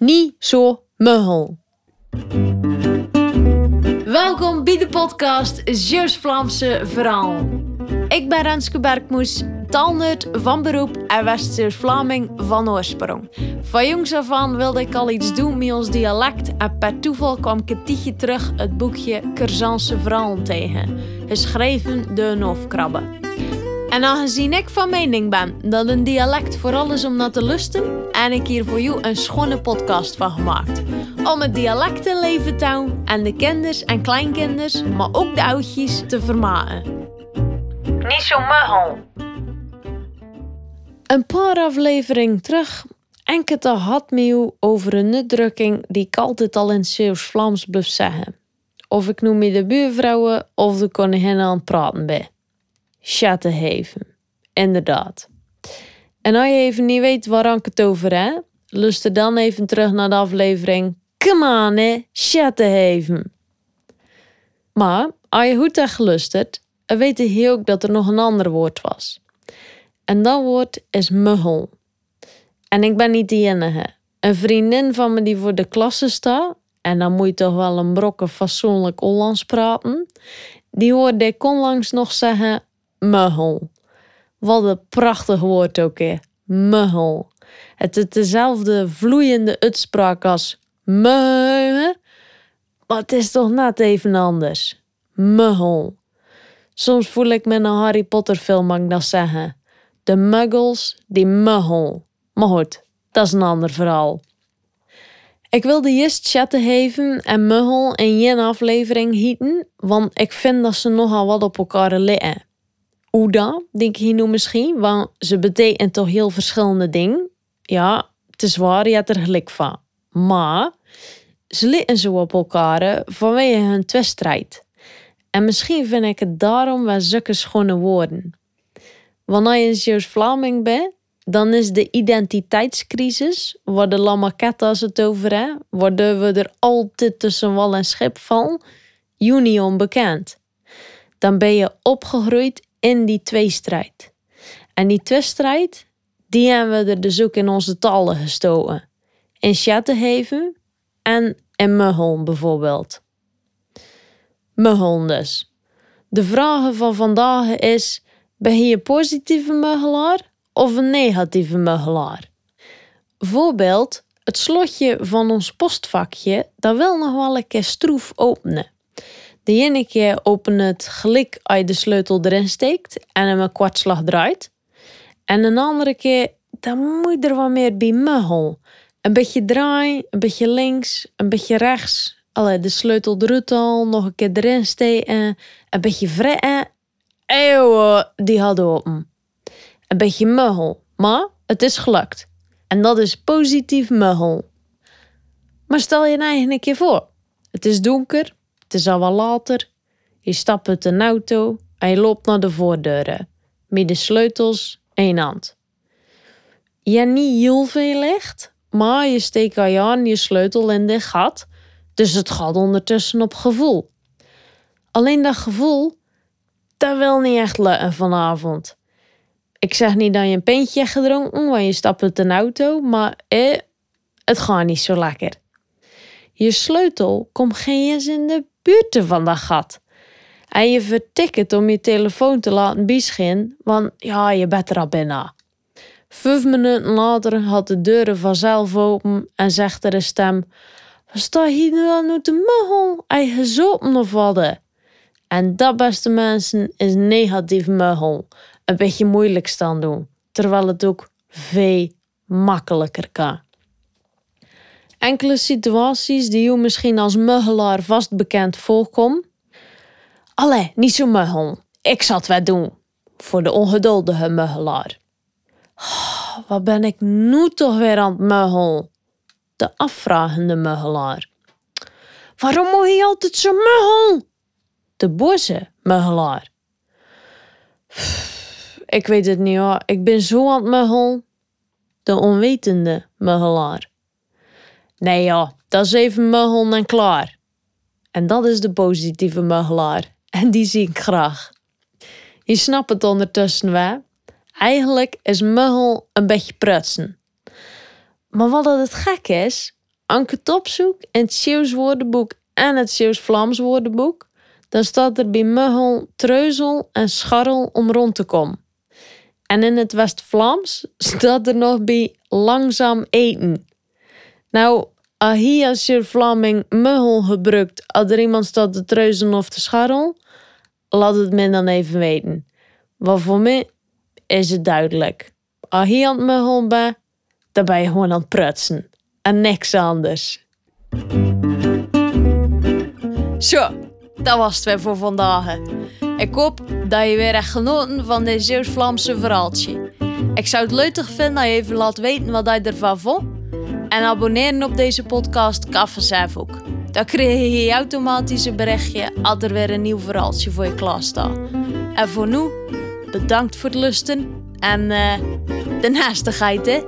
Niet zo muggel. Welkom bij de podcast Zeus Vlaamse Verhaal. Ik ben Renske Bergmoes, taalnerd van beroep en West-Vlaming van oorsprong. Van jongs af aan wilde ik al iets doen met ons dialect en per toeval kwam ik een terug het boekje Curzanse Verhalen tegen, geschreven door een hoofdkrabbe. En aangezien ik van mening ben dat een dialect vooral is om naar te lusten, heb ik hier voor jou een schone podcast van gemaakt. Om het dialect te leven te houden en de kinders en kleinkinders, maar ook de oudjes, te vermaken. Niet zo muggel. Een paar afleveringen terug en het had jou over een uitdrukking die ik altijd al in Zeeuws-Vlaams blijf zeggen. Of ik noem me de buurvrouwen of de koningin aan het praten ben chatten geven. Inderdaad. En als je even niet weet waar ik het over heb, luister dan even terug naar de aflevering Come on, hè, chatten geven. Maar als je goed hebt geluisterd, weet je ook dat er nog een ander woord was. En dat woord is muggel. En ik ben niet de enige. Een vriendin van me die voor de klasse staat, en dan moet je toch wel een brokken fatsoenlijk Hollands praten, die hoorde ik onlangs nog zeggen Muggel. Wat een prachtig woord ook. Muggel. Het is dezelfde vloeiende uitspraak als muggel, maar het is toch net even anders. Muggel. Soms voel ik me in een Harry Potter film, mag ik dat zeggen. De muggels, die muggel. Maar goed, dat is een ander verhaal. Ik wilde juist chatten geven en muggel in één aflevering hieten, want ik vind dat ze nogal wat op elkaar liggen. Oeda, denk je nu misschien, want ze betekenen toch heel verschillende dingen. Ja, het is waar, je hebt er gelijk van. Maar ze liggen zo op elkaar vanwege hun twiststrijd. En misschien vind ik het daarom wel zulke schone woorden. Wanneer je een Zeeuws-Vlaming bent, dan is de identiteitscrisis, waar de Lamaketta's het over hebben, waardoor we er altijd tussen wal en schip vallen, juni onbekend. Dan ben je opgegroeid in die tweestrijd. En die tweestrijd, die hebben we er dus ook in onze talen gestoken. In Chattenhaven en in Muggel bijvoorbeeld. Muggel dus. De vraag van vandaag is, ben je een positieve muggelaar of een negatieve muggelaar? Voorbeeld, het slotje van ons postvakje, dat wil nog wel een keer stroef openen. De ene keer open het gelijk als je de sleutel erin steekt en hem een kwartslag draait. En een andere keer, dan moet je er wat meer bij muggel. Een beetje draaien, een beetje links, een beetje rechts. Allee, de sleutel eruit al, nog een keer erin steken. Een beetje vretten. Eeuw, die hadden open. Een beetje muggel, maar het is gelukt. En dat is positief muggel. Maar stel je nou een keer voor. Het is donker, het is al wat later. Je stapt uit een auto en je loopt naar de voordeuren. Met de sleutels je hand. Je niet heel veel licht, maar je steekt al je aan je sleutel in dit gat. Dus het gaat ondertussen op gevoel. Alleen dat gevoel, dat wil niet echt lukken vanavond. Ik zeg niet dat je een pintje hebt gedronken, want je stapt uit een auto, maar eh, het gaat niet zo lekker. Je sleutel komt geen eens in de buurt van dat gat. En je vertikt om je telefoon te laten bischin, want ja, je bent er al binnen. Vijf minuten later had de deuren vanzelf open en zegt er een stem: Wat sta hier nu aan te muggel? Hij gezopen of wat? En dat, beste mensen, is negatief muggel. Een beetje moeilijk staan doen, terwijl het ook veel makkelijker kan. Enkele situaties die u misschien als muggelaar vast bekend voorkomt. Allee, niet zo muggel. Ik zal het wel doen. Voor de ongeduldige muggelaar. Oh, wat ben ik nu toch weer aan het muggel? De afvragende muggelaar. Waarom moet je altijd zo muggel? De boze muggelaar. Ik weet het niet hoor. Ik ben zo aan het muggel. De onwetende muggelaar. Nee ja, dat is even muggel en klaar. En dat is de positieve muggelaar. En die zie ik graag. Je snapt het ondertussen wel. Eigenlijk is muggel een beetje prutsen. Maar wat het gek is, Anke Topzoek in het Zeeuws woordenboek en het Zeeuws-Vlaams woordenboek, dan staat er bij muggel, treuzel en scharrel om rond te komen. En in het West-Vlaams staat er nog bij langzaam eten. Nou, als je Vlaming muggel gebruikt, als er iemand staat te treuzen of te scharrel, laat het me dan even weten. Want voor mij is het duidelijk. Hier aan het muggel ben, dan ben je gewoon aan het prutsen. En niks anders. Zo, dat was het weer voor vandaag. Ik hoop dat je weer echt genoten van dit Zeeuws-Vlaamse verhaaltje. Ik zou het leuk vinden dat je even laat weten wat je ervan vond. En abonneren op deze podcast ook. Dan krijg je automatisch een berichtje als er weer een nieuw verhaaltje voor je klaar staat. En voor nu, bedankt voor het lusten en uh, de naastigheid hè.